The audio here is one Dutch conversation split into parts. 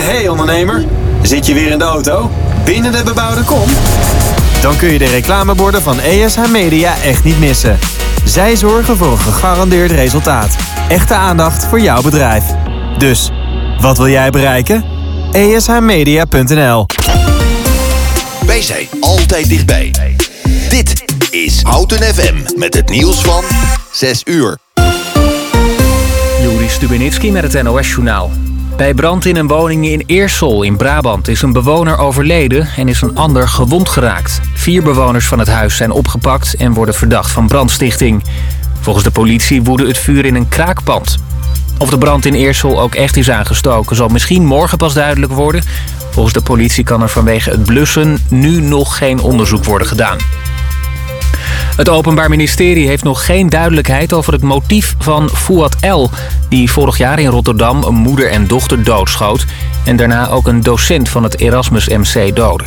Hey ondernemer, zit je weer in de auto? Binnen de bebouwde kom? Dan kun je de reclameborden van ESH Media echt niet missen. Zij zorgen voor een gegarandeerd resultaat. Echte aandacht voor jouw bedrijf. Dus, wat wil jij bereiken? ESHmedia.nl Wij zijn altijd dichtbij. Dit is Houten FM met het nieuws van 6 uur. Juri Stubenitski met het NOS-journaal. Bij brand in een woning in Eersel in Brabant is een bewoner overleden en is een ander gewond geraakt. Vier bewoners van het huis zijn opgepakt en worden verdacht van brandstichting. Volgens de politie woedde het vuur in een kraakpand. Of de brand in Eersel ook echt is aangestoken zal misschien morgen pas duidelijk worden. Volgens de politie kan er vanwege het blussen nu nog geen onderzoek worden gedaan. Het Openbaar Ministerie heeft nog geen duidelijkheid over het motief van Fouad L... die vorig jaar in Rotterdam een moeder en dochter doodschoot... en daarna ook een docent van het Erasmus MC doodde.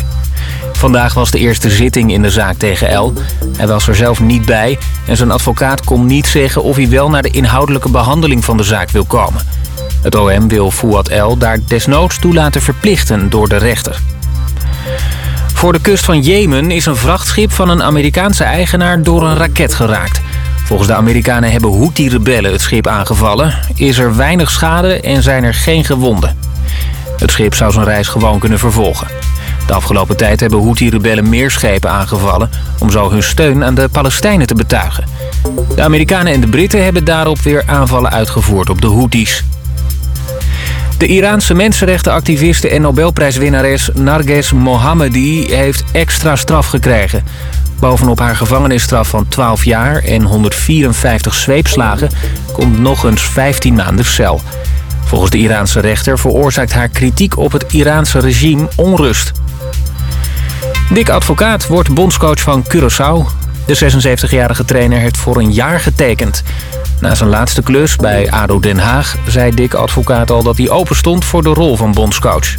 Vandaag was de eerste zitting in de zaak tegen L. Hij was er zelf niet bij en zijn advocaat kon niet zeggen... of hij wel naar de inhoudelijke behandeling van de zaak wil komen. Het OM wil Fouad L daar desnoods toe laten verplichten door de rechter. Voor de kust van Jemen is een vrachtschip van een Amerikaanse eigenaar door een raket geraakt. Volgens de Amerikanen hebben Houthi-rebellen het schip aangevallen. Is er weinig schade en zijn er geen gewonden. Het schip zou zijn reis gewoon kunnen vervolgen. De afgelopen tijd hebben Houthi-rebellen meer schepen aangevallen... om zo hun steun aan de Palestijnen te betuigen. De Amerikanen en de Britten hebben daarop weer aanvallen uitgevoerd op de Houthis. De Iraanse mensenrechtenactiviste en Nobelprijswinnares Narges Mohammadi heeft extra straf gekregen. Bovenop haar gevangenisstraf van 12 jaar en 154 zweepslagen komt nog eens 15 maanden cel. Volgens de Iraanse rechter veroorzaakt haar kritiek op het Iraanse regime onrust. Dick Advocaat wordt bondscoach van Curaçao. De 76-jarige trainer heeft voor een jaar getekend. Na zijn laatste klus bij ADO Den Haag zei Dick Advocaat al dat hij open stond voor de rol van bondscoach.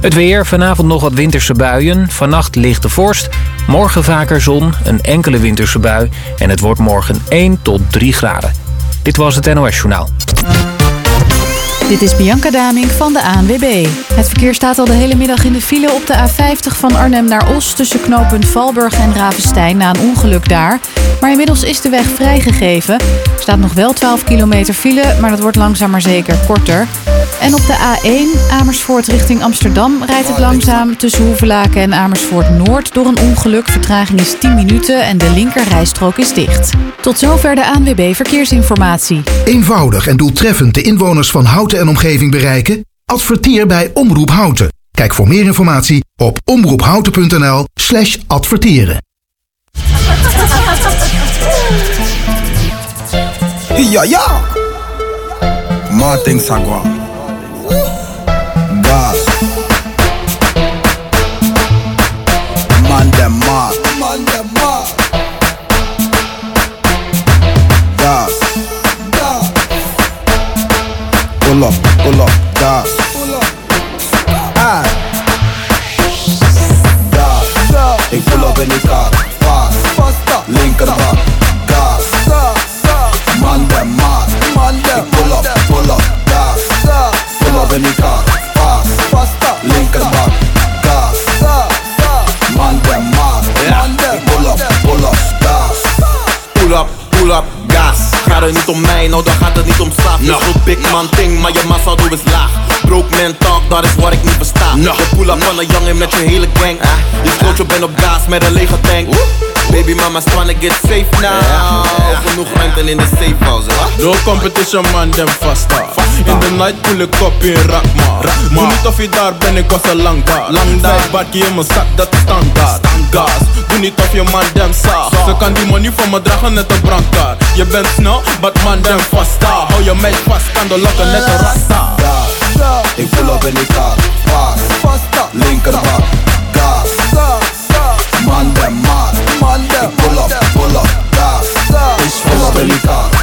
Het weer, vanavond nog wat winterse buien. Vannacht ligt de vorst. Morgen vaker zon, een enkele winterse bui. En het wordt morgen 1 tot 3 graden. Dit was het NOS Journaal. Dit is Bianca Daming van de ANWB. Het verkeer staat al de hele middag in de file op de A50 van Arnhem naar Os... tussen knooppunt Valburg en Ravenstein na een ongeluk daar. Maar inmiddels is de weg vrijgegeven. Er staat nog wel 12 kilometer file, maar dat wordt langzaam maar zeker korter. En op de A1 Amersfoort richting Amsterdam rijdt het langzaam... tussen Hoevelaken en Amersfoort Noord door een ongeluk. Vertraging is 10 minuten en de linkerrijstrook is dicht. Tot zover de ANWB Verkeersinformatie. Eenvoudig en doeltreffend de inwoners van Houten en omgeving bereiken? Adverteer bij Omroep Houten. Kijk voor meer informatie op omroephouten.nl slash adverteren. Ja, ja. Martin Sagwa. Gas. Man mat. Man Pull up, pull up, up. Ah. Gas. Ik pull up in die kaart. Fast. Linkerbak. Gas. Man dem mat. Man dem pull up, pull up, gas. Pull up in die kaart. Fast. Linkerbak. Gas. Man dem mat. Man dem pull up, pull up, gas. Pull up, pull up, gas. Gaat het niet om mij, nou dan gaat het niet om slaaf. No. Je zo'n big man ding, maar je massa doe is laag. Broke man talk, dat is wat ik niet versta. No. De pull up van een jongen met je hele gang. Je schoot je bent op gas met een lege tank. Baby mama's tryna get safe now. Genoeg ruimte in de safe house, hè? No competition man, dem vasta. In the night pull ik op in Rakma. Doe niet of je daar bent, ik was al lang daar. Lang daar. Bakje in mijn zak, dat is standaard. Gas, doe niet of je man dem sa. Ze kan die money van me dragen net een brandkaart. Je bent snel, but man dem vasta. Hou je meid vast, kan de lokken net een rasta. Gas. Ik pull up in die kaart. Fast. Linkerbak. Gas. Man dem mat. Man dem pull up, pull up. Gas. Ik pull up in die kaart.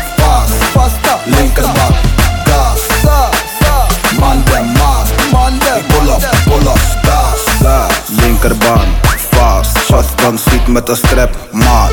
Fast. Linkerbak. Gas. Man dem mat. Man dem pull up, pull up. Gas. Daar, linkerbaan, Shotgun ziet met een strap, maat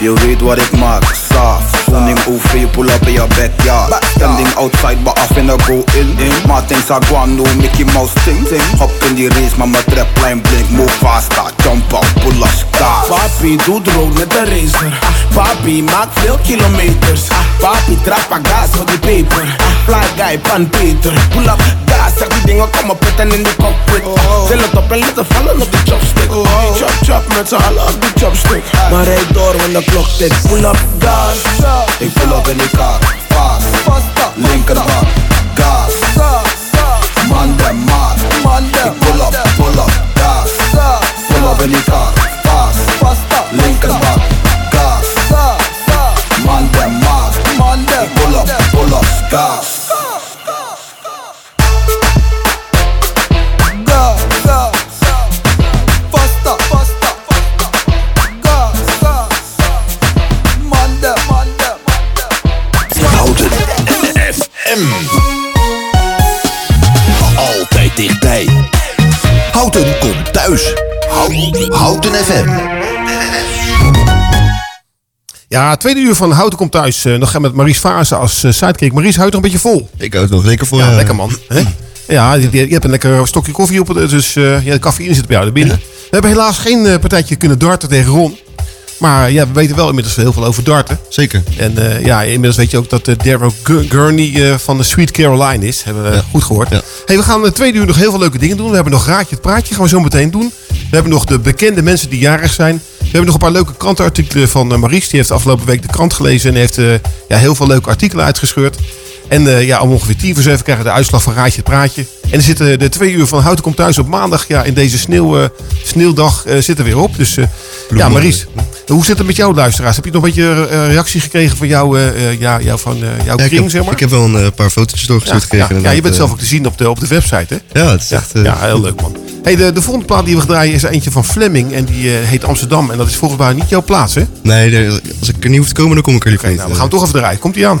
Je weet wat ik maak, saaf Standing OV, pull up in your backyard. Standing outside, but off in a go in. Martin Saguano, Mickey Mouse ting. Mm-hmm. Hop in die race, maar mijn trapline blink. Move faster, jump up, pull up, start. Papi doet rood met de racer. Papi maakt veel kilometers. Papi trap pa gas voor die paper Fly guy, pan Peter. Pull up, gas, zeg die dingen komen pitten in de cockpit. Oh. Til het op en laten vallen op de chopstick. Oh. Chop chop met z'n allen op de chopstick. Maar rijd door, want de klok tikt. Pull up, gas. Ik pull up in die kar, fast. Linkerbak, gas. Man dem maat. Ik pull up, pull up, gas. Pull up in die kar, fast. Linkerbak, Ja, tweede uur van Houten komt thuis. Eh, nog met Maries Vaarse als uh, sidekick. Maries, houdt nog een beetje vol. Ik houd het nog lekker voor. Ja, lekker man. Hè? Ja, je, je hebt een lekker stokje koffie op. Dus eh ja, de cafeïne zit bij jou er binnen. We hebben helaas geen partijtje kunnen darten tegen Ron. Maar ja, we weten wel inmiddels heel veel over darten. Zeker. En eh, ja, inmiddels weet je ook dat uh, Darrow Gu- Gurney eh, van de Sweet Caroline is. Hebben we goed gehoord. Hey, we gaan de tweede uur nog heel veel leuke dingen doen. We hebben nog Raadje het Praatje, gaan we zo meteen doen. We hebben nog de bekende mensen die jarig zijn. We hebben nog een paar leuke krantenartikelen van eh, Maries. Die heeft afgelopen week de krant gelezen en heeft eh, ja, heel veel leuke artikelen uitgescheurd. En eh, ja, om ongeveer tien voor zeven krijgen we de uitslag van Raadje het Praatje. En er zitten de twee uur van Houten komt thuis op maandag. Ja, in deze sneeuw, eh, sneeuwdag eh, zitten weer op. Dus eh, ja, Maries, hoe zit het met jouw luisteraars? Heb je nog een beetje eh, reactie gekregen van jou, eh, eh, ja, jou, van, eh, jouw Ja, kring, heb, zeg maar? ik heb wel een eh, paar fotootjes doorgestuurd ja, gekregen. ja, ja, je bent eh. zelf ook te zien op de, op de website, hè? Ja, het is echt... eh, Ja, heel leuk man. Hey, de, de volgende plaat die we draaien is eentje van Fleming. En die eh, heet Amsterdam. En dat is volgens mij niet jouw plaats, hè? Nee, als ik er niet hoef te komen, dan kom ik er niet. Nou, we gaan hem toch even draaien. Komt ie aan.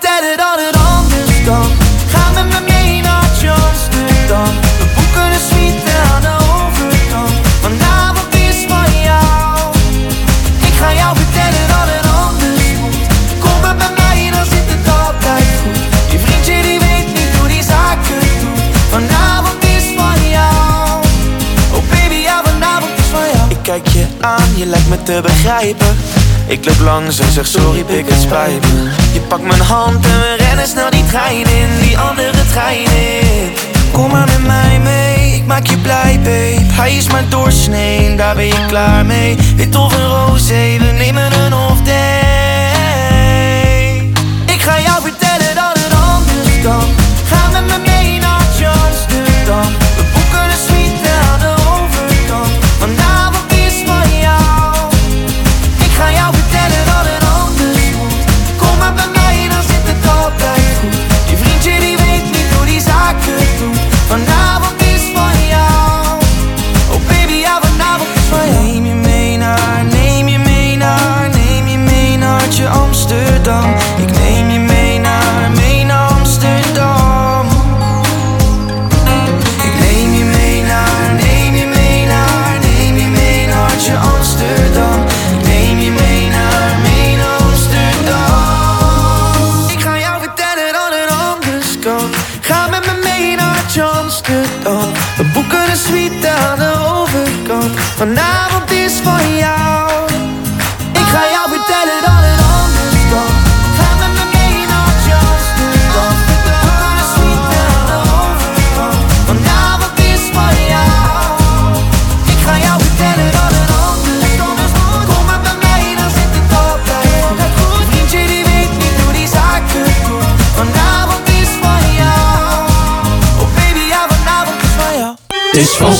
Vertellen dat het anders kan. Ga met me mee naar Amsterdam. We boeken een suite aan de overkant. Vanavond is van jou. Ik ga jou vertellen dat het anders moet. Kom maar bij mij, dan zit het altijd goed. Je vriendje die weet niet hoe die zaken doet. Vanavond is van jou. Oh baby, ja, vanavond is van jou. Ik kijk je aan, je lijkt me te begrijpen. Ik loop langs en zeg sorry, pik het spijt me. Je pakt mijn hand en we rennen snel die trein in, die andere trein in. Kom maar met mij mee, ik maak je blij, babe. Hij is maar doorsnee, daar ben je klaar mee. Wit of een roze, we nemen een off day. Ik ga jou vertellen dat het anders kan. Ga met me mee naar Amsterdam.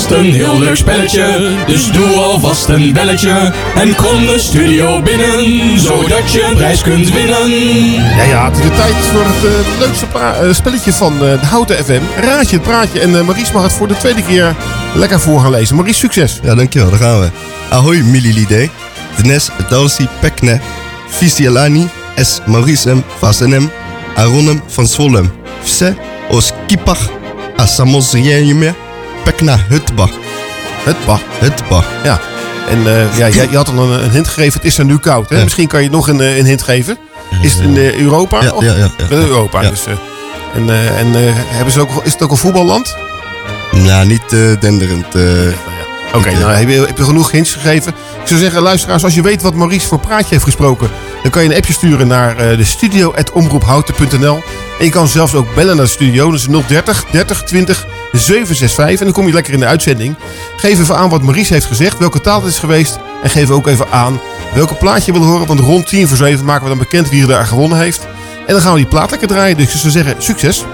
Vast een heel leuk spelletje, dus doe alvast een belletje. En kom de studio binnen, zodat je een prijs kunt winnen. Ja, ja, het is de tijd voor het eh, leukste pra- eh, spelletje van eh, de Houten FM. Raadje het praatje. En Maurice mag het voor de tweede keer lekker voor gaan lezen. Maurice, succes. Ja, dankjewel. Daar gaan we. Ahoy mililide. Dnes dalsi pekne. Fisialani es Mauricem vasenem. Aronem van Zwolem. Vse os kipach. Pekna hutba. Hutba? Hutba. Ja. En eh, ja, jij, je had al een, een hint gegeven. Het is er nu koud. Hè? Ja. Misschien kan je nog een, eh, een hint geven. Is het in eh, Europa? Ja, Of- ja, ja, ja. Wel Europa. Dus, eh, en en hebben ze ook, is het ook een voetballand? Nou, niet denderend. eh. Oké, nou heb je, heb genoeg hints gegeven. Ik zou zeggen, luisteraars, als je weet wat Maurice voor praatje heeft gesproken, dan kan je een appje sturen naar eh, de studio.omroephouten.nl. En je kan zelfs ook bellen naar de studio. Dat is 030 30 20 765. En dan kom je lekker in de uitzending. Geef even aan wat Maurice heeft gezegd, welke taal het is geweest. En geef ook even aan welke plaat je wil horen. Want rond 10 voor 7 maken we dan bekend wie er daar gewonnen heeft. En dan gaan we die plaat lekker draaien. Dus ik zou zeggen, succes.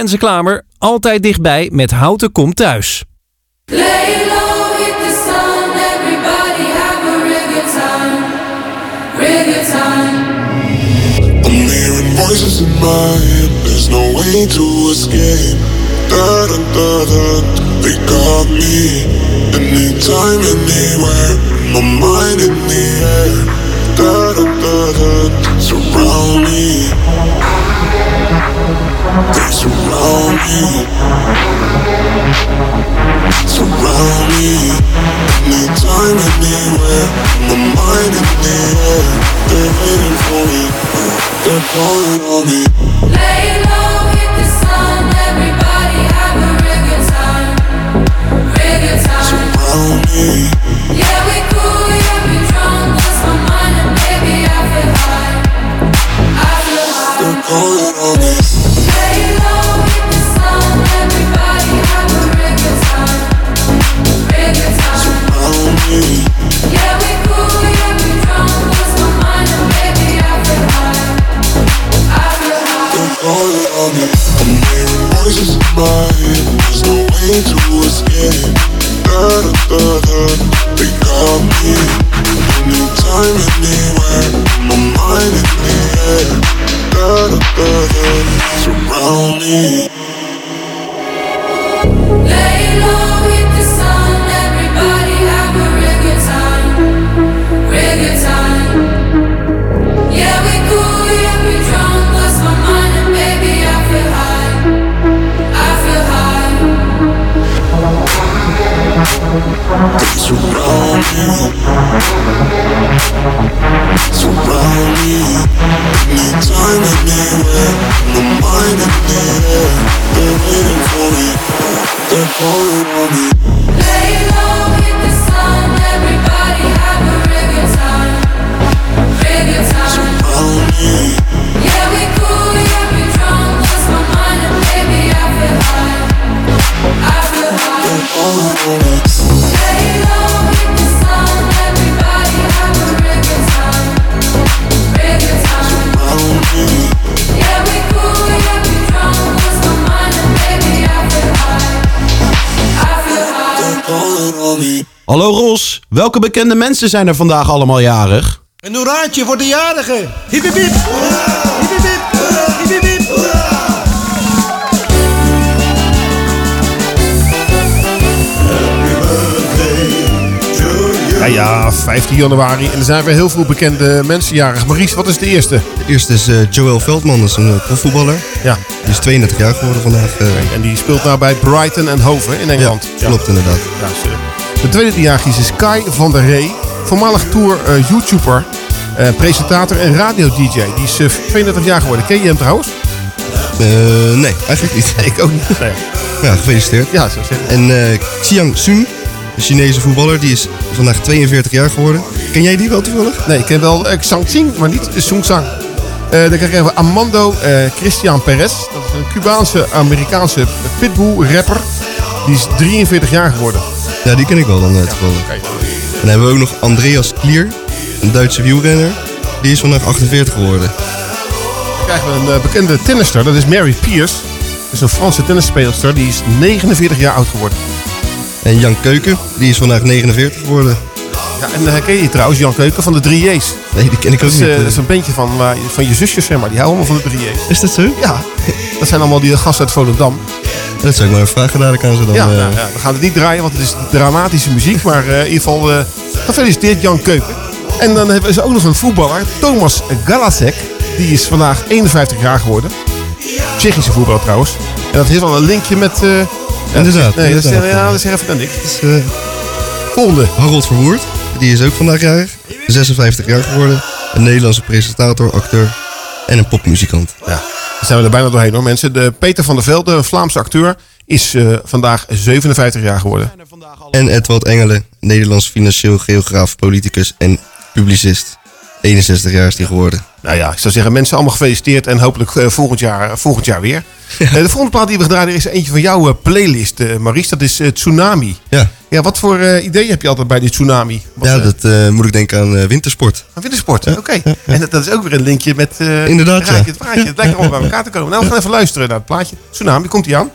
Renze Klamer. Altijd dichtbij met Houten Komt Thuis. Lay low, hit the sun. Everybody have a real good time. Real good time. I'm hearing voices in my head, there's no way to escape. Da da da da, they got me. Anytime, anywhere, my mind in the air. Da da da da, surround me. They surround me. Surround me. Anytime, anywhere, my mind in the air. They're waiting for me. They're calling on me. Lay Hallo Ros, welke bekende mensen zijn er vandaag allemaal jarig? Een hoeraatje voor de jarigen. Hiep. Ja, ja, 15 januari. En er zijn weer heel veel bekende mensen jarig. Maries, wat is de eerste? De eerste is eh, Joel Veldman, dat is een eh, profvoetballer. Ja. Die is 32 jaar geworden vandaag. eh. En die speelt nou bij Brighton en Hove in Engeland. Ja, klopt inderdaad. Ja, de tweede jarig is, Kai van der Ree. Voormalig tour eh, YouTuber, eh, presentator en radio-dj. Die is eh, 32 jaar geworden. Ken je hem trouwens? Eh, nee, eigenlijk niet. ik ook niet. Nee. Ja, gefeliciteerd. Ja, zo zeggen. En eh Xiang Sun, een Chinese voetballer, die is vandaag 42 jaar geworden. Ken jij die wel toevallig? Nee, ik ken wel uh, Xing, maar niet Sung Sang. Eh dan krijgen we Amando eh, Christian Perez. Dat is een Cubaanse Amerikaanse pitbull rapper. Die is 43 jaar geworden. Ja, die ken ik wel dan eh, toevallig. En dan hebben we ook nog Andreas Klier, een Duitse wielrenner. Die is vandaag 48 geworden. Dan krijgen we een eh, bekende tennister. Dat is Mary Pierce. Dat is een Franse tennisspeelster. Die is 49 jaar oud geworden. En Jan Keuken, die is vandaag 49 geworden. Ja, en uh, ken je trouwens Jan Keuken van de 3J's? Nee, die ken ik ook niet. eh, eh. dat is een bandje van, van je zusjes, zeg maar. Die houden allemaal van de 3J's. Is dat zo? Ja. Dat zijn allemaal die gasten uit Volendam. Dat zou ik maar even vragen dadelijk aan ze dan. ja, eh. nou, ja, we gaan het niet draaien, want het is dramatische muziek. Maar eh, in ieder geval, eh, gefeliciteerd Jan Keuken. En dan hebben ze ook nog een voetballer, Thomas Galasek. Die is vandaag 51 jaar geworden. Tsjechische voetballer trouwens. En dat heeft wel een linkje met... eh, Inderdaad, Nee, dat is, inderdaad. ja, dat is even dan niks. eh, Volgende. Harold Verwoerd, die is ook vandaag jarig. 56 jaar geworden. Een Nederlandse presentator, acteur en een popmuzikant. Ja, daar zijn we er bijna doorheen hoor mensen. De Peter van der Velde, een Vlaamse acteur, is eh, vandaag 57 jaar geworden. En Edward Engelen, Nederlands financieel geograaf, politicus en publicist. 61 jaar is die geworden. Nou ja, ik zou zeggen, mensen allemaal gefeliciteerd en hopelijk eh, volgend, jaar, volgend jaar weer. Eh, de volgende plaat die we gedraaid is eentje van jouw eh, playlist, eh Maries. Dat is eh, Tsunami. Ja. Ja, wat voor eh ideeën heb je altijd bij die Tsunami? Wat, Ja, eh, dat eh, moet ik denken aan eh, wintersport. Aan wintersport, oké. En dat, dat is ook weer een linkje met eh Inderdaad, het het praatje. Het lijkt allemaal bij elkaar te komen. Nou, we gaan even luisteren naar het plaatje. Tsunami, komt ie aan?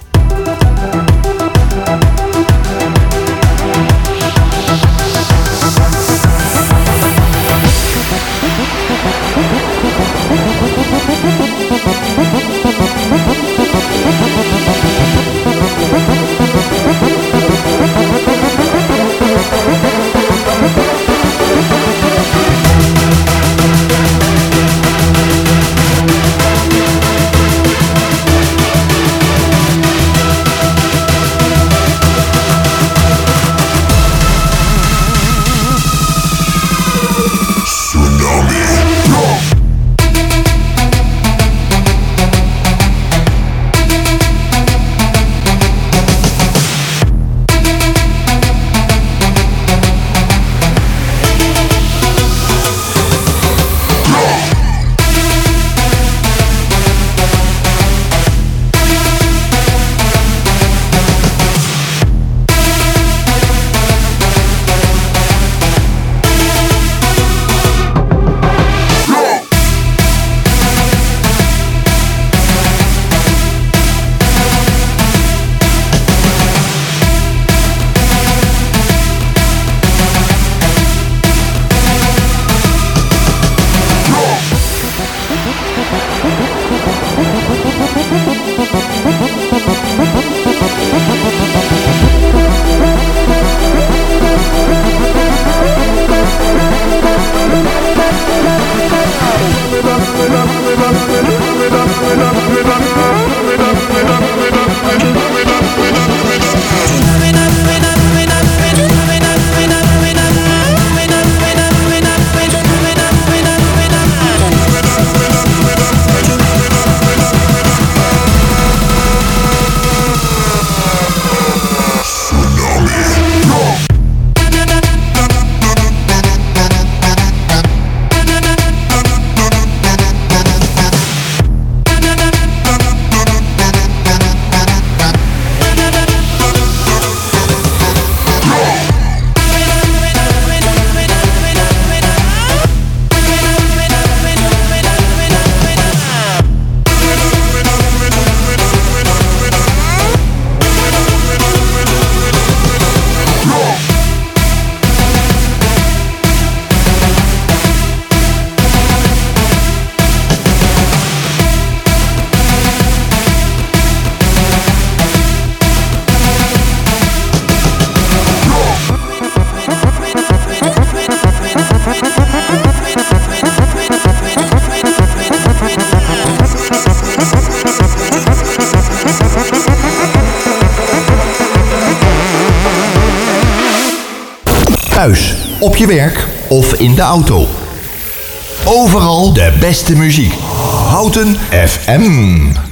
Auto. Overal de beste muziek. Houten FM.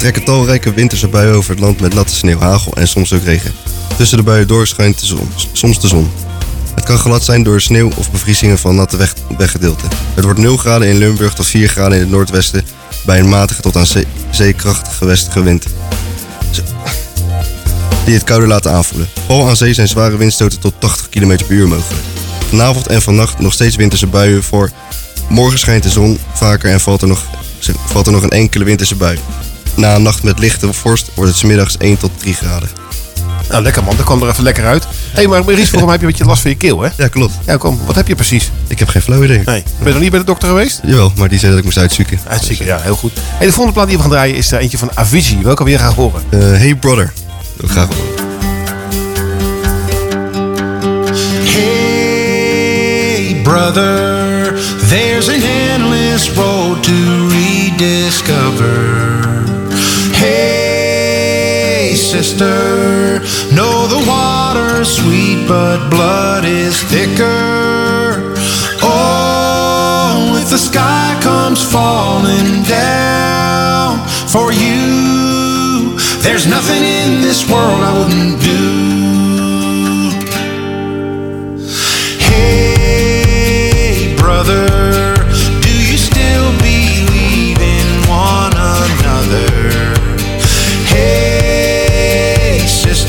Trekken talrijke winterse buien over het land met natte sneeuw, hagel en soms ook regen. Tussen de buien door schijnt de zon, soms de zon. Het kan glad zijn door sneeuw of bevriezingen van natte weg, weggedeelten. Het wordt 0 graden in Limburg tot 4 graden in het noordwesten bij een matige tot aan zee, zeekrachtige westige wind. Die het kouder laten aanvoelen. Vooral aan zee zijn zware windstoten tot 80 km per uur mogelijk. Vanavond en vannacht nog steeds winterse buien voor. Morgen schijnt de zon vaker en valt er nog, valt er nog een enkele winterse bui. Na een nacht met lichte vorst wordt het 's middags 1 tot 3 graden. Nou, lekker man. Dat kwam er even lekker uit. Hé, hey, maar Maurice, mij heb je een beetje last van je keel, hè? Ja, klopt. Ja, kom. Wat heb je precies? Ik heb geen flauw idee. Nee. Ben je nog niet bij de dokter geweest? Jawel, maar die zei dat ik moest uitzoeken. Uitzieken, ja, heel goed. Hey, de volgende plaat die we gaan draaien is er eentje van Avicii. Welke wil je graag horen? Eh, hey brother. Dat wil ik graag horen. Hey, brother, there's an endless road to rediscover. Hey, sister, know the water's sweet, but blood is thicker. Oh, if the sky comes falling down for you, there's nothing in this world I wouldn't do.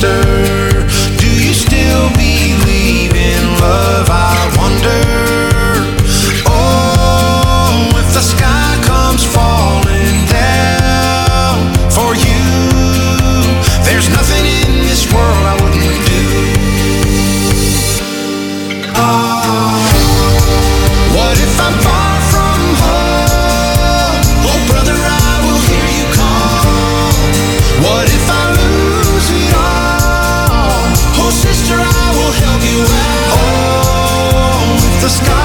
Sister, sky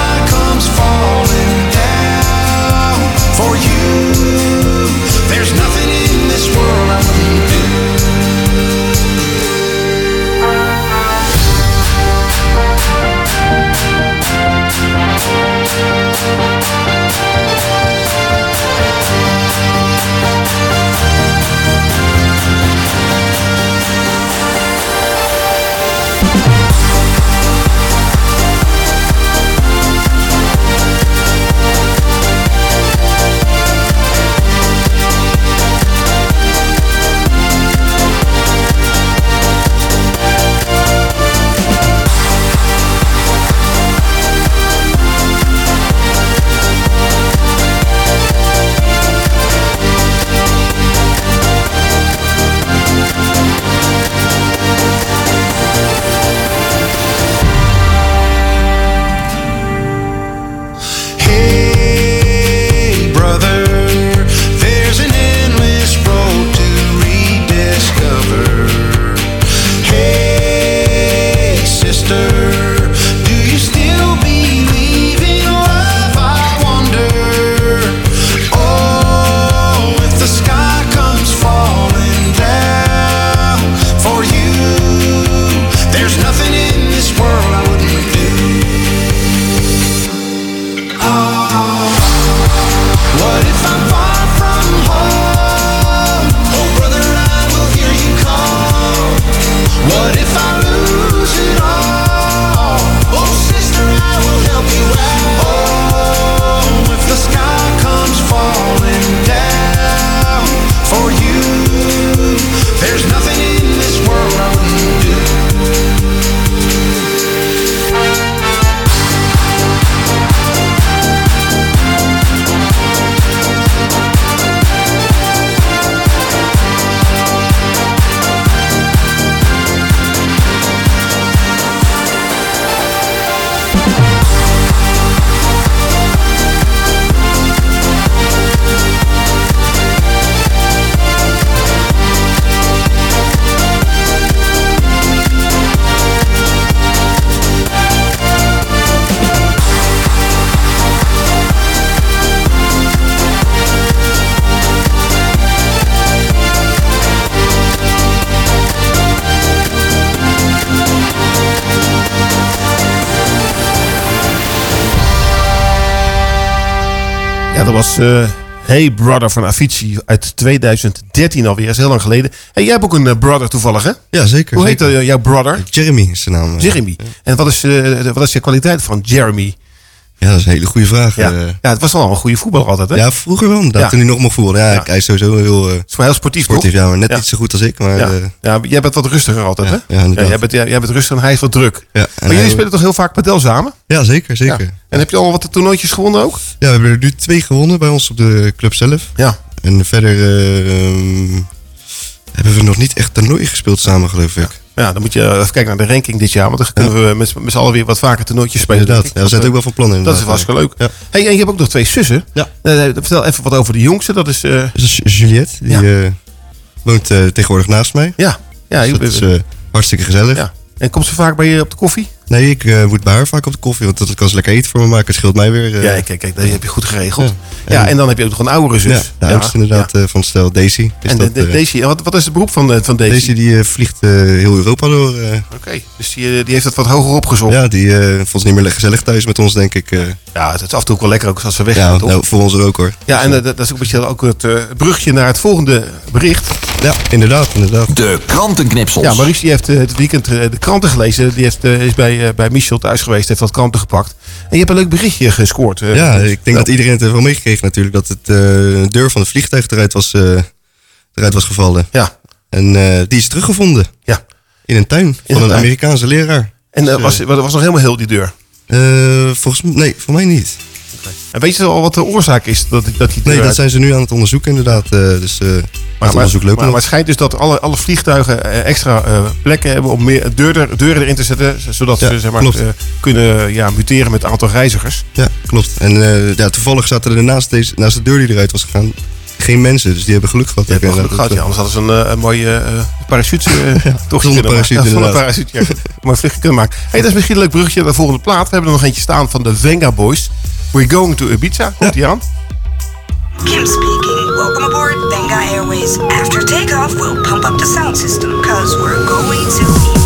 was eh, Hey Brother van Avicii uit 2013 alweer. Dat is heel lang geleden. Hey, jij hebt ook een eh, brother toevallig, hè? Ja, zeker. Hoe heet zeker. eh, jouw brother? Jeremy is zijn naam. Jeremy. En wat is, wat is de kwaliteit van Jeremy? Ja, dat is een hele goede vraag. Ja, eh. ja het was wel een goede voetballer altijd, hè? Ja, vroeger wel. inderdaad, Ja. Toen hij nog mocht voetballen. Ja, Ja. hij is sowieso heel, eh, is wel heel sportief, sportief toch? ja, maar net niet zo goed als ik. Maar, Ja. eh, ja, jij bent wat rustiger altijd, hè? ja, jij, bent, jij, jij bent rustig en hij is wat druk. ja, Maar jullie spelen toch heel vaak padel samen? Ja, zeker, zeker. En heb je al wat toernooitjes gewonnen ook? Ja, we hebben er nu twee gewonnen bij ons op de club zelf. Ja. En verder eh, ehm, hebben we nog niet echt toernooi gespeeld samen, geloof ik. Ja, dan moet je even kijken naar de ranking dit jaar. Want dan kunnen we met, met z'n allen weer wat vaker toernooitjes spelen. Inderdaad. Ja, Want, ook wel van plan eh, Dat is hartstikke leuk. Ja. Hey, en je hebt ook nog twee zussen. Ja. Eh, vertel even wat over de jongste. Dat is... eh, Dat is Juliette, die eh, woont eh, tegenwoordig naast mij. ja. Ja, Dus dat is eh, hartstikke gezellig. ja. En komt ze vaak bij je op de koffie? Nee, ik eh, moet bij haar vaak op de koffie, want dat kan ze lekker eten voor me maken. Het scheelt mij weer. eh, ja, kijk, kijk, dat heb je goed geregeld. Ja. Ja, En- dan heb je ook nog een oudere zus. ja, de oudste inderdaad eh, van het stel, Daisy. Is En dat, de, de, eh, Daisy, wat, wat is het beroep van, eh, van Daisy? Daisy die eh, vliegt eh, heel Europa door. eh. Oké, dus die, eh, die heeft het wat hoger opgezocht. ja, die eh, vond het niet meer gezellig thuis met ons, denk ik. eh. Ja, het is af en toe ook wel lekker ook als ze weggaan, ja, nou, voor ons er ook hoor. Ja, en eh, dat is ook een beetje ook het eh, brugje naar het volgende bericht. Ja, inderdaad, inderdaad. De krantenknipsels. Ja, Maurice die heeft eh, het weekend eh, de kranten gelezen. Die heeft, eh, is bij, eh, bij Michel thuis geweest, heeft wat kranten gepakt. En je hebt een leuk berichtje gescoord. eh. Ja, ik denk dat iedereen het heeft wel meegekregen natuurlijk. Dat het, eh, de deur van het vliegtuig eruit was, eruit was gevallen. Ja. En die is teruggevonden. Ja. In een tuin van een. Amerikaanse leraar. En Dus, was, was nog helemaal heel die deur. volgens mij, nee, voor mij niet. En weet je al wat de oorzaak is dat, dat die Nee, dat zijn ze nu aan het onderzoeken inderdaad. eh, dus eh, Maar, het maar, onderzoek loopt maar, maar het schijnt dus dat alle, alle vliegtuigen eh, extra plekken hebben om meer deuren, deuren erin te zetten. Zodat Ja, ze zeg maar, kunnen ja, muteren met het aantal reizigers. Ja, klopt. En ja, toevallig zaten er naast, deze, naast de deur die eruit was gegaan geen mensen. Dus die hebben geluk gehad. Wel geluk gehad, ja. Anders hadden ze een, een mooie parachute uh, toch zonder parachute, Ja, zonder parachute, ja. Mooi vluchtje kunnen maken. Hey, dat is misschien een leuk bruggetje naar de volgende plaat. We hebben er nog eentje staan van de Venga Boys. We're going to Ibiza. Komt die aan? Kim speaking. Welcome aboard Benga Airways. After takeoff, we'll pump up the sound system because we're going to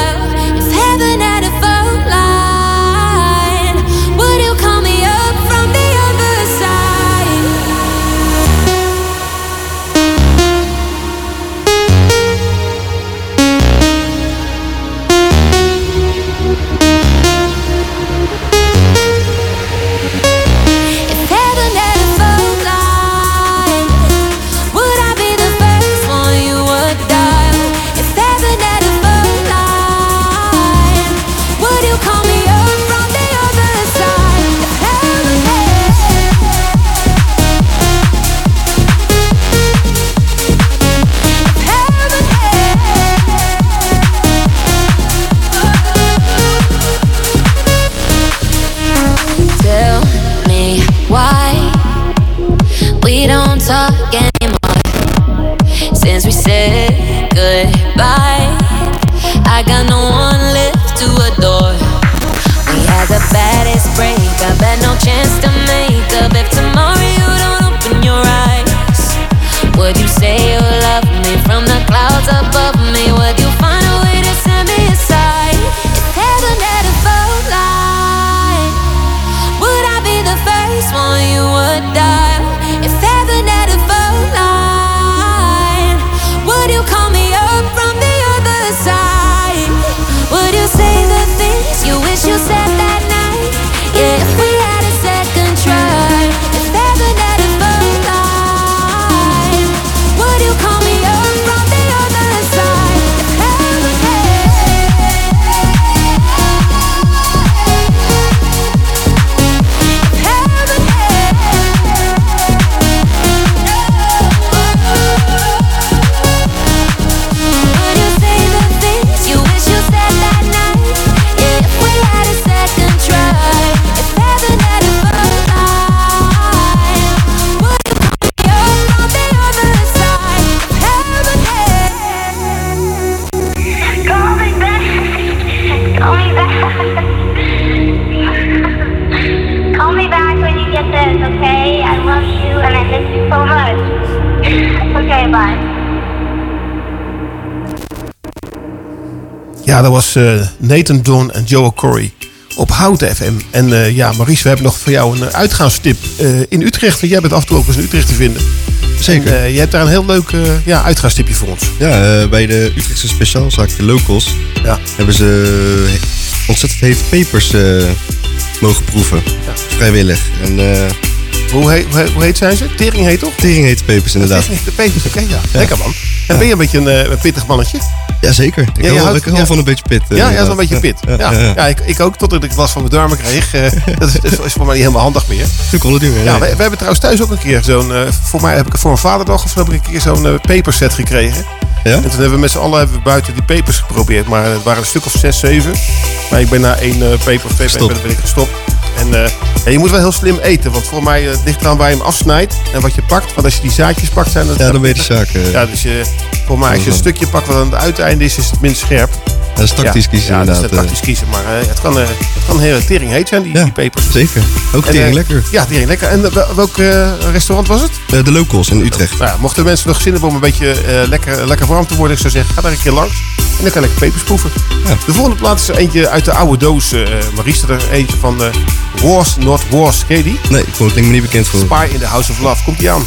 Ja, eh, Nathan Don en Joe Corey op Houten FM. En eh, ja, Maurice, we hebben nog voor jou een eh, uitgaanstip in Utrecht. Want jij bent af en toe ook eens in Utrecht te vinden. Zeker. En, je hebt daar een heel leuk ja, uitgaanstipje voor ons. Ja, bij de Utrechtse speciaalzaak Locals ja. hebben ze ontzettend hete pepers mogen proeven. Vrijwillig. En, hoe, heet, hoe, heet, heet zijn ze? Tering heet toch? Tering hete pepers, inderdaad. De pepers, oké, ja. Lekker man. En ben je een beetje een eh, een pittig mannetje? Jazeker. Ik Ja, hou, houdt- ik hou ja. van een beetje pit. eh, Ja, ja, zo'n beetje pit. Ja, ja, ik, ik ook, totdat ik last van mijn darmen kreeg. Eh, dat, is, dat is voor mij niet helemaal handig meer. Toen kon het niet meer. Ja, we, hebben trouwens thuis ook een keer zo'n... eh, voor mij heb ik voor een vaderdag of zo heb ik een keer zo'n eh, peperset gekregen. Ja? En toen hebben we met z'n allen hebben we buiten die pepers geprobeerd. Maar het waren een stuk of zes, zeven. Maar ik ben na één eh, peper of twee ben ik gestopt. En eh, je moet wel heel slim eten. Want voor mij eh, het ligt eraan waar je hem afsnijdt. En wat je pakt. Want als je die zaadjes pakt zijn dat... Ja, dan weet je eh. Ja, dus je, voor mij als je een stukje pakt wat aan het uiteinde is, is het minst scherp. Dat is tactisch ja, kiezen ja, dat is inderdaad. tactisch kiezen. Maar eh, het kan, eh, het kan heel tering heet zijn, die, die pepers. Zeker. Ook tering eh, lekker. Ja, tering lekker. En eh, wel- welk eh, restaurant was het? Eh, de Locals in Utrecht. Nou, mochten mensen nog zin hebben om een beetje eh, lekker, lekker warm te worden, ik zou zeggen, ga daar een keer langs. En dan kan ik pepers proeven. De volgende plaats is eentje uit de oude doos. eh Maries, er eentje van eh Wars Not Wars. Ken je die? Nee, ik vond het me niet bekend voor. Spy in the House of Love. Komt die aan?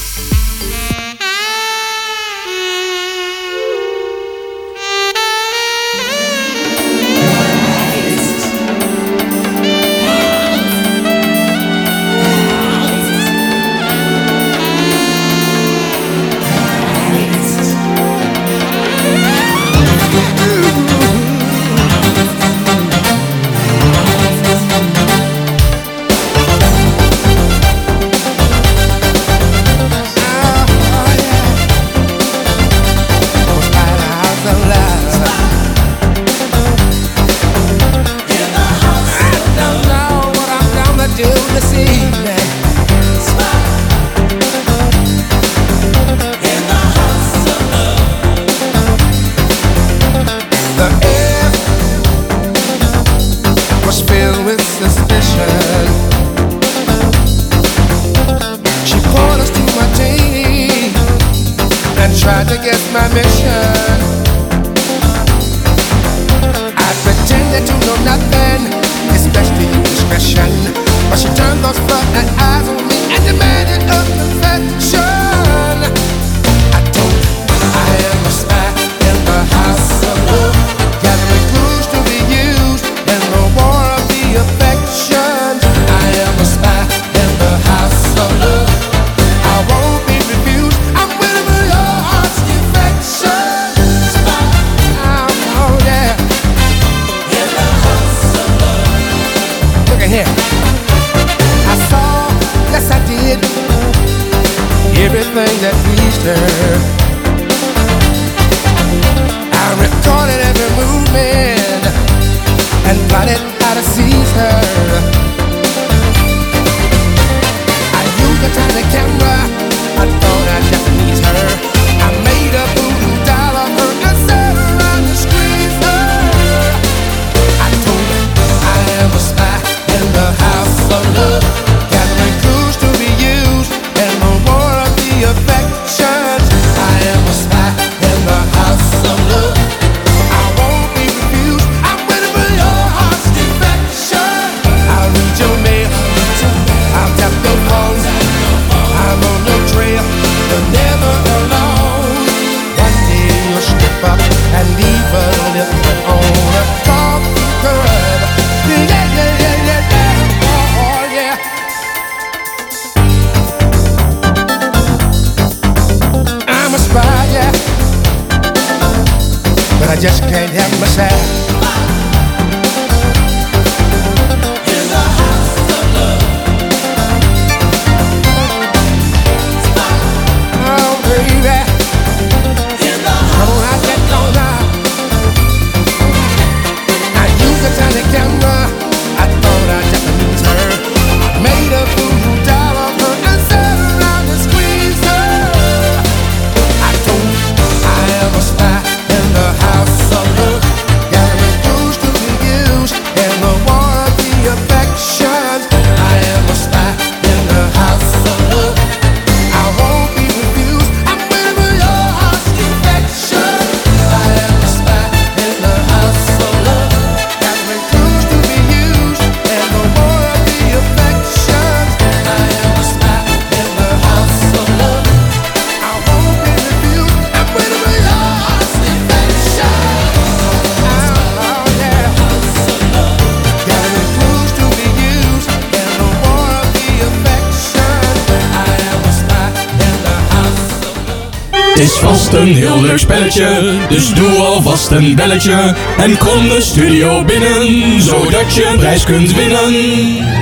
Spelletje, dus doe alvast een belletje. En kom de studio binnen, zodat je een prijs kunt winnen.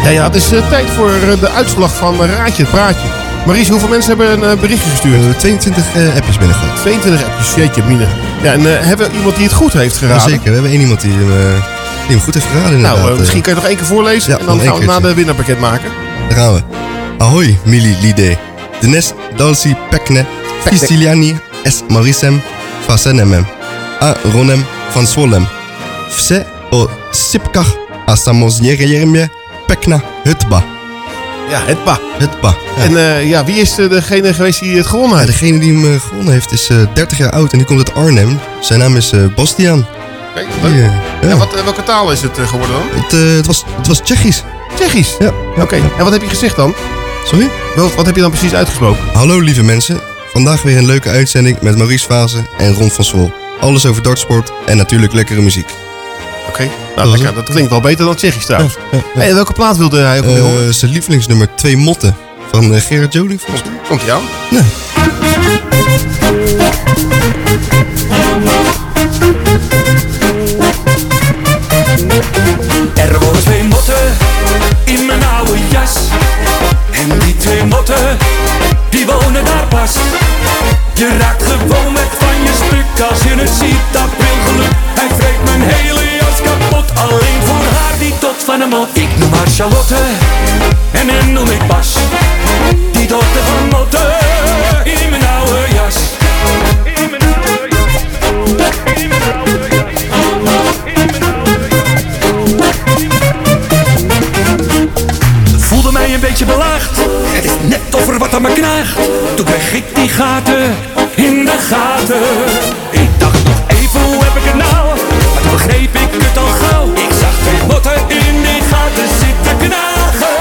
Ja, ja, het is eh, tijd voor eh, de uitslag van Raadje het Praatje. Maries, hoeveel mensen hebben een eh, berichtje gestuurd? 22 appjes binnengehad. 22 appjes, jeetje mine. Ja, en hebben we iemand die het goed heeft geraden? Zeker, we hebben één iemand die hem, eh, die hem goed heeft geraden Nou, inderdaad. eh, misschien kan je nog één keer voorlezen Ja, en dan gaan we na de winnaar bekendmaken. Daar gaan we. Ahoy, Mili Lide. Dnes dalsi pekne, Siciliani es Marisem fasenemem. A ronem van swolem. Vse o sipkach a samoznjerejemje pekna hutba. Ja, Hetba. Hutba. Ja. En eh, ja, wie is eh, degene geweest die het gewonnen Ja, heeft? degene die hem eh, gewonnen heeft is eh, 30 jaar oud en die komt uit Arnhem. Zijn naam is eh, Bastiaan. Kijk, leuk. En wat, welke taal is het geworden dan? Het, het, was, het was Tsjechisch. Tsjechisch? Ja. Oké, en wat heb je gezegd dan? Sorry? Wat, wat heb je dan precies uitgesproken? Hallo lieve mensen. Vandaag weer een leuke uitzending met Maurice Fase en Ron van Swol. Alles over dartsport en natuurlijk lekkere muziek. Oké, nou lekker. Dat klinkt wel beter dan Tsjechisch trouwens. Hey, welke plaat wilde hij ook weer horen? Eh, zijn lievelingsnummer Twee Motten van eh, Gerard Joling volgens mij. Komt hij aan? Ja. Er wonen twee motten in mijn oude jas. En die twee motten, die wonen daar pas. Je raakt gewoon met van je stuk als je het ziet, dat wil geluk. Hij vreet mijn hele jas kapot, alleen voor haar die tot van hem mot. Ik noem haar Charlotte en hem noem ik Pas. Die dochter van Motte in mijn oude jas. In mijn oude jas. In mijn oude Voelde mij een beetje belaagd. Het is net of wat aan me knaagt. Toen kreeg ik die gaten gaten. Ik dacht nog even, hoe heb ik het nou? Maar toen begreep ik het al gauw. Ik zag twee motten in die gaten zitten knagen.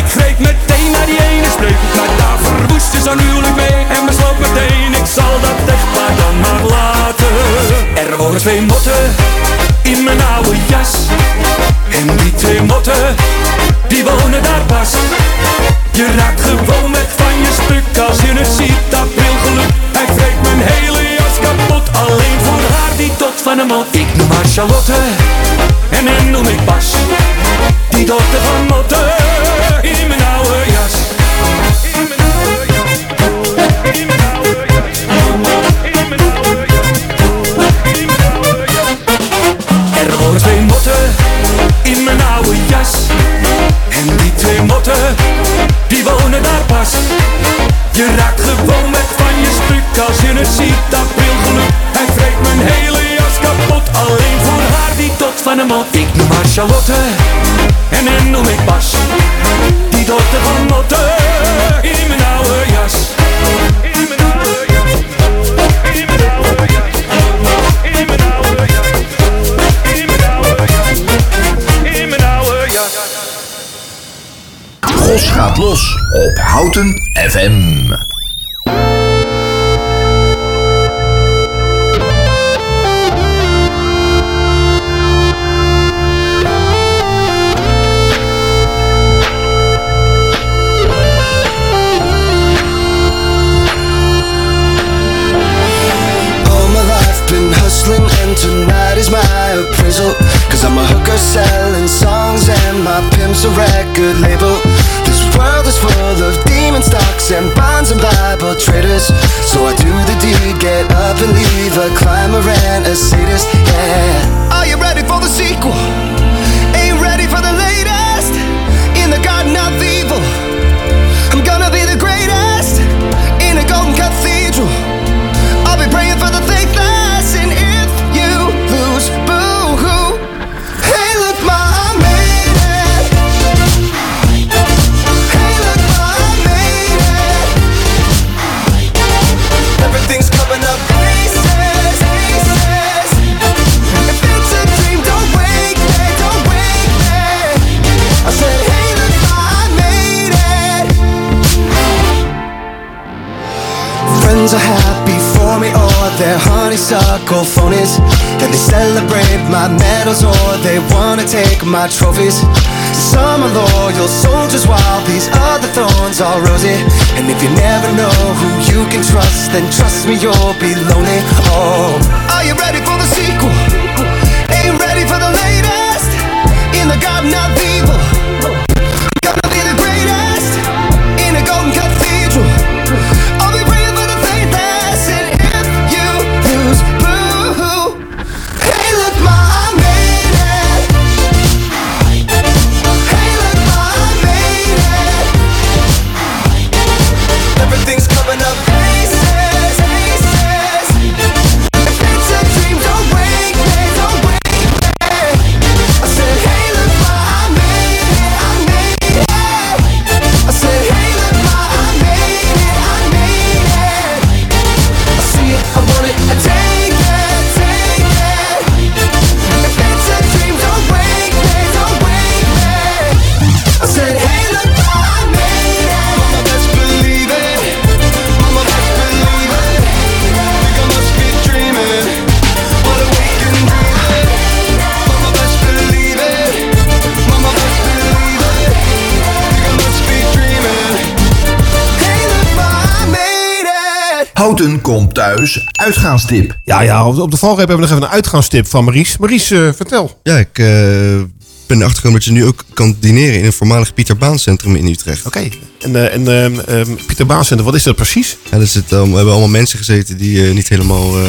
Ik greep meteen naar die ene spreek. maar daar verwoestte zo'n huwelijk mee. En besloot meteen, ik zal dat echt maar dan maar laten. Er wonen twee motten in mijn oude jas. En die twee motten, die wonen daar Ik noem haar Charlotte, en hem noem ik Bas. Die dochter van motten, in mijn oude jas. Er wonen twee motten in mijn oude jas. En die twee motten, die wonen daar pas. Je raakt gewoon met van je stuk als je het ziet, Ik noem haar Charlotte, en hem noem ik Bas. Die dochter van motten, in mijn oude jas. In mijn oude jas. In mijn oude jas. In mijn oude. In mijn oude jas. In gaat los op Houten FM. Record label. This world is full of demon stocks and bonds and Bible traders. So I do the deed, get up and leave a climber honeysuckle phonies. Then they celebrate my medals, or they wanna take my trophies. Some are loyal soldiers, while these other thorns are rosy. And if you never know who you can trust, then trust me, you'll be lonely. Oh, are you ready for the sequel? Ain't ready for the latest in the garden Houten komt thuis. Uitgaanstip. Ja, ja, op de- valreep hebben we nog even een uitgaanstip van Maries. Maries, eh, vertel. Ja, ik eh, ben erachter gekomen dat je nu ook kan dineren in een voormalig Pieter Baan Centrum in Utrecht. Oké. En, eh, en ehm, ehm, Pieter Baan Center, wat is dat precies? Ja, zit, eh, we hebben allemaal mensen gezeten die eh, niet helemaal... eh,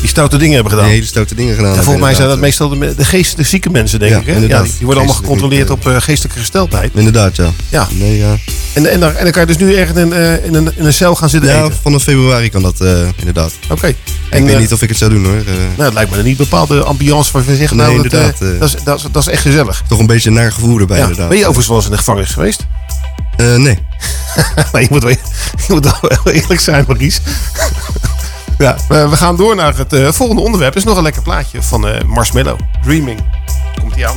die stoute dingen hebben gedaan. Die hele stoute dingen gedaan En volgens mij zijn dat meestal de, de geestelijke zieke mensen, denk Ja, ik. Hè? Ja, die worden allemaal gecontroleerd op eh, geestelijke gesteldheid. Inderdaad, ja. Ja. Nee, ja. En, en, daar, en dan kan je dus nu ergens in, eh, in, een, in een cel gaan zitten Ja, eten. vanaf februari kan dat eh, inderdaad. Oké. Ik weet eh, niet of ik het zou doen hoor. Eh, Nou, het lijkt me niet bepaalde ambiance van je zegt. Nee, nou, dat, eh, inderdaad, eh. dat, is, dat, is, dat is echt gezellig. toch een beetje een naar gevoel erbij Ja. inderdaad. Ben je overigens wel eens in de gevangenis geweest? Eh, nee. nee, je moet, wel, je moet wel heel eerlijk zijn, Maries. ja, we, we gaan door naar het eh, volgende onderwerp. Is nog een lekker plaatje van eh, Marshmallow. Dreaming. Komt ie aan.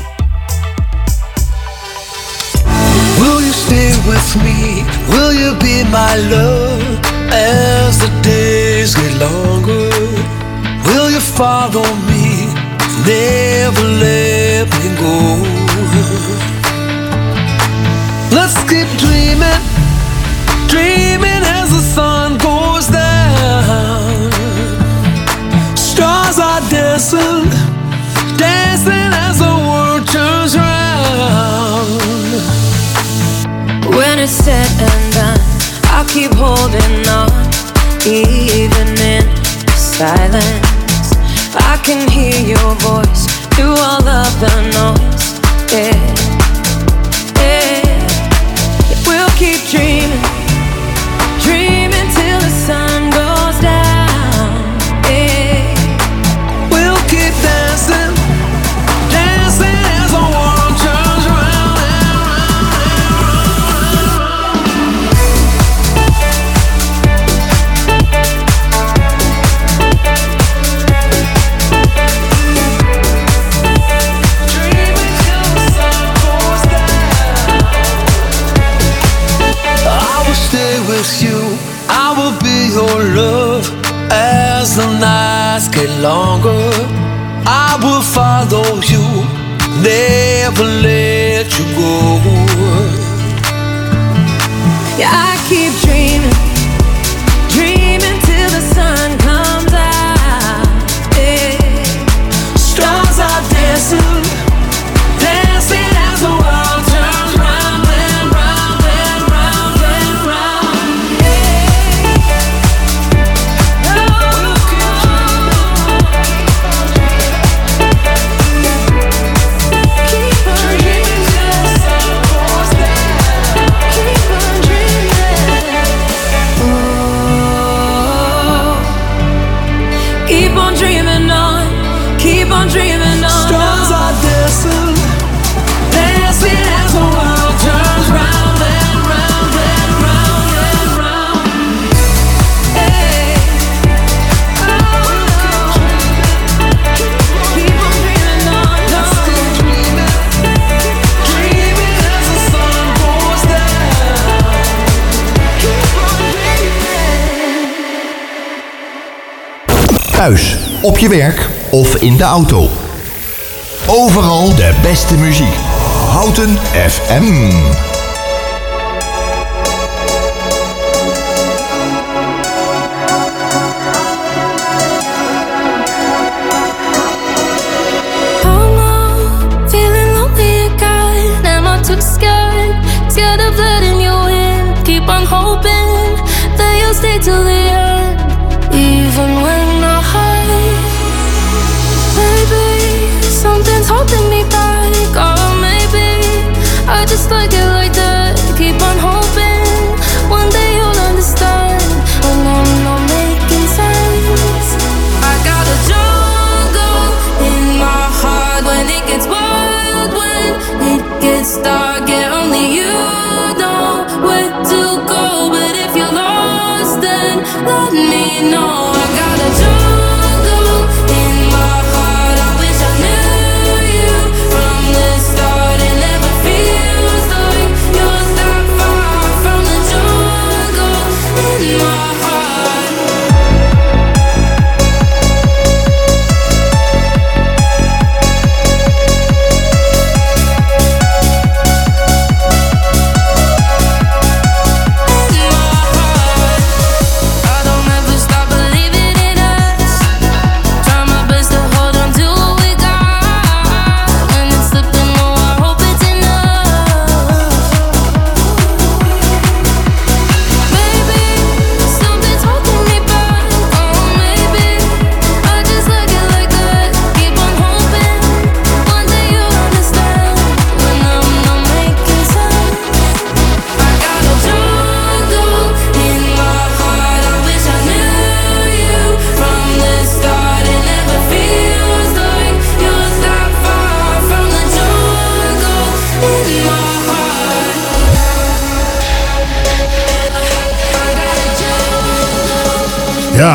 Stay with me? Will you be my love as the days get longer? Will you follow me never let me go. Let's keep dreaming, dreaming as the sun goes down. Stars are dancing, dancing as the world turns round. And I'll keep holding on, even in silence. I can hear your voice through all of the noise. Yeah, longer. I will follow you, never let you go. yeah. I keep dreaming, Op je werk of in de auto. Overal de beste muziek. Houten FM. Scared of letting you in. Keep on hoping that you'll stay till the just like it like that.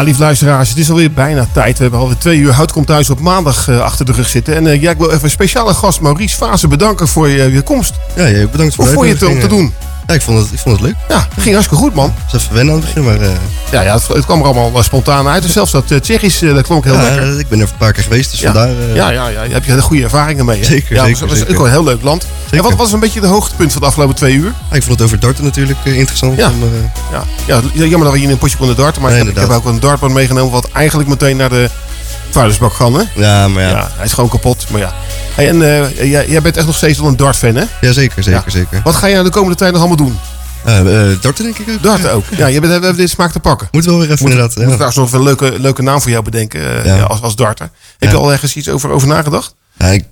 Lief luisteraars, het is alweer bijna tijd. We hebben alweer twee uur Hout komt thuis op maandag eh, achter de rug zitten. En eh, ja, ik wil even een speciale gast Maurice Fase bedanken voor je, je komst. Ja, ja, bedankt voor de vond je het om te doen? Ik vond het, ik vond het leuk. Ja, het ging hartstikke goed, man. Het was even wennen aan het begin, maar... eh, Ja, ja het, het kwam er allemaal spontaan uit. Dus zelfs dat uh, Tsjechisch, eh, dat klonk heel ja, lekker. ik ben er een paar keer geweest, dus Ja. vandaar... eh, ja, ja, ja, daar heb je goede ervaringen mee. Hè? Zeker, ja, zeker, was zeker. ook wel een heel leuk land. En wat was een beetje de hoogtepunt van de afgelopen twee uur? ik vond het over darten natuurlijk eh, interessant. Ja. om, eh, Ja, ja, jammer dat we hier in een potje konden darten. Maar Nee, ik, heb, ik heb inderdaad. ook een dartbord meegenomen wat eigenlijk meteen naar de vuilnisbak kan. Hè? ja, maar ja. hij is gewoon kapot. Maar ja. Hey, en eh, jij, jij bent echt nog steeds wel een dart-fan, hè? Ja, zeker, zeker, Ja. zeker. Wat ga jij de komende tijd nog allemaal doen? Eh, darten denk ik ook. Darten ook. Ja, je bent, we hebben dit smaak te pakken. Moet wel weer even Moet, inderdaad. moet ja. trouwens nog een leuke, leuke naam voor jou bedenken Ja. als, als darter. Heb je al ergens iets over, over nagedacht? Ik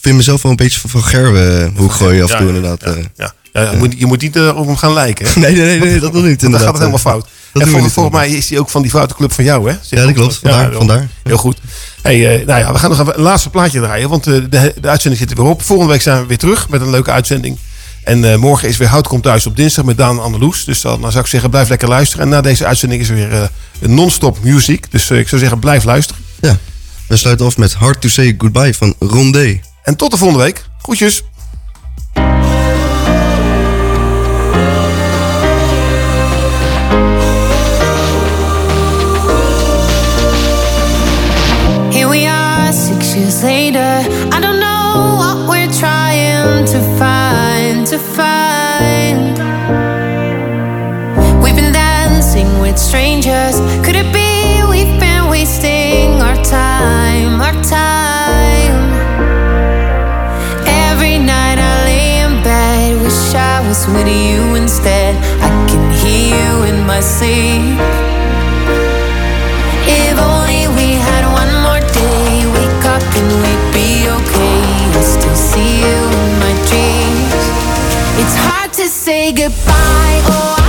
vind mezelf wel een beetje van, van Gerwe hoe ik gooi af en toe inderdaad. Ja, ja, je, moet, je moet niet op hem gaan lijken. Hè? Nee, nee, nee, nee, dat nog niet Want Dan gaat het helemaal fout. En volgens mij is hij ook van die foute club van jou, hè? Ja, dat klopt. Vandaar, vandaar. Heel goed. Hey, eh, nou ja, we gaan nog even een laatste plaatje draaien, want eh, de, de uitzending zit er weer op. Volgende week zijn we weer terug met een leuke uitzending. En eh, morgen is weer Hout komt thuis op dinsdag met Daan Andeloes. Dus dan, dan zou ik zeggen, blijf lekker luisteren. En na deze uitzending is er weer non-stop muziek. Dus ik zou zeggen, blijf luisteren. Ja. We sluiten af met Hard to Say Goodbye van Rondé. En tot de volgende week. Groetjes. With you instead. I can hear you in my sleep. If only we had one more day, wake up and we'd be okay. I still see you in my dreams. It's hard to say goodbye. Oh,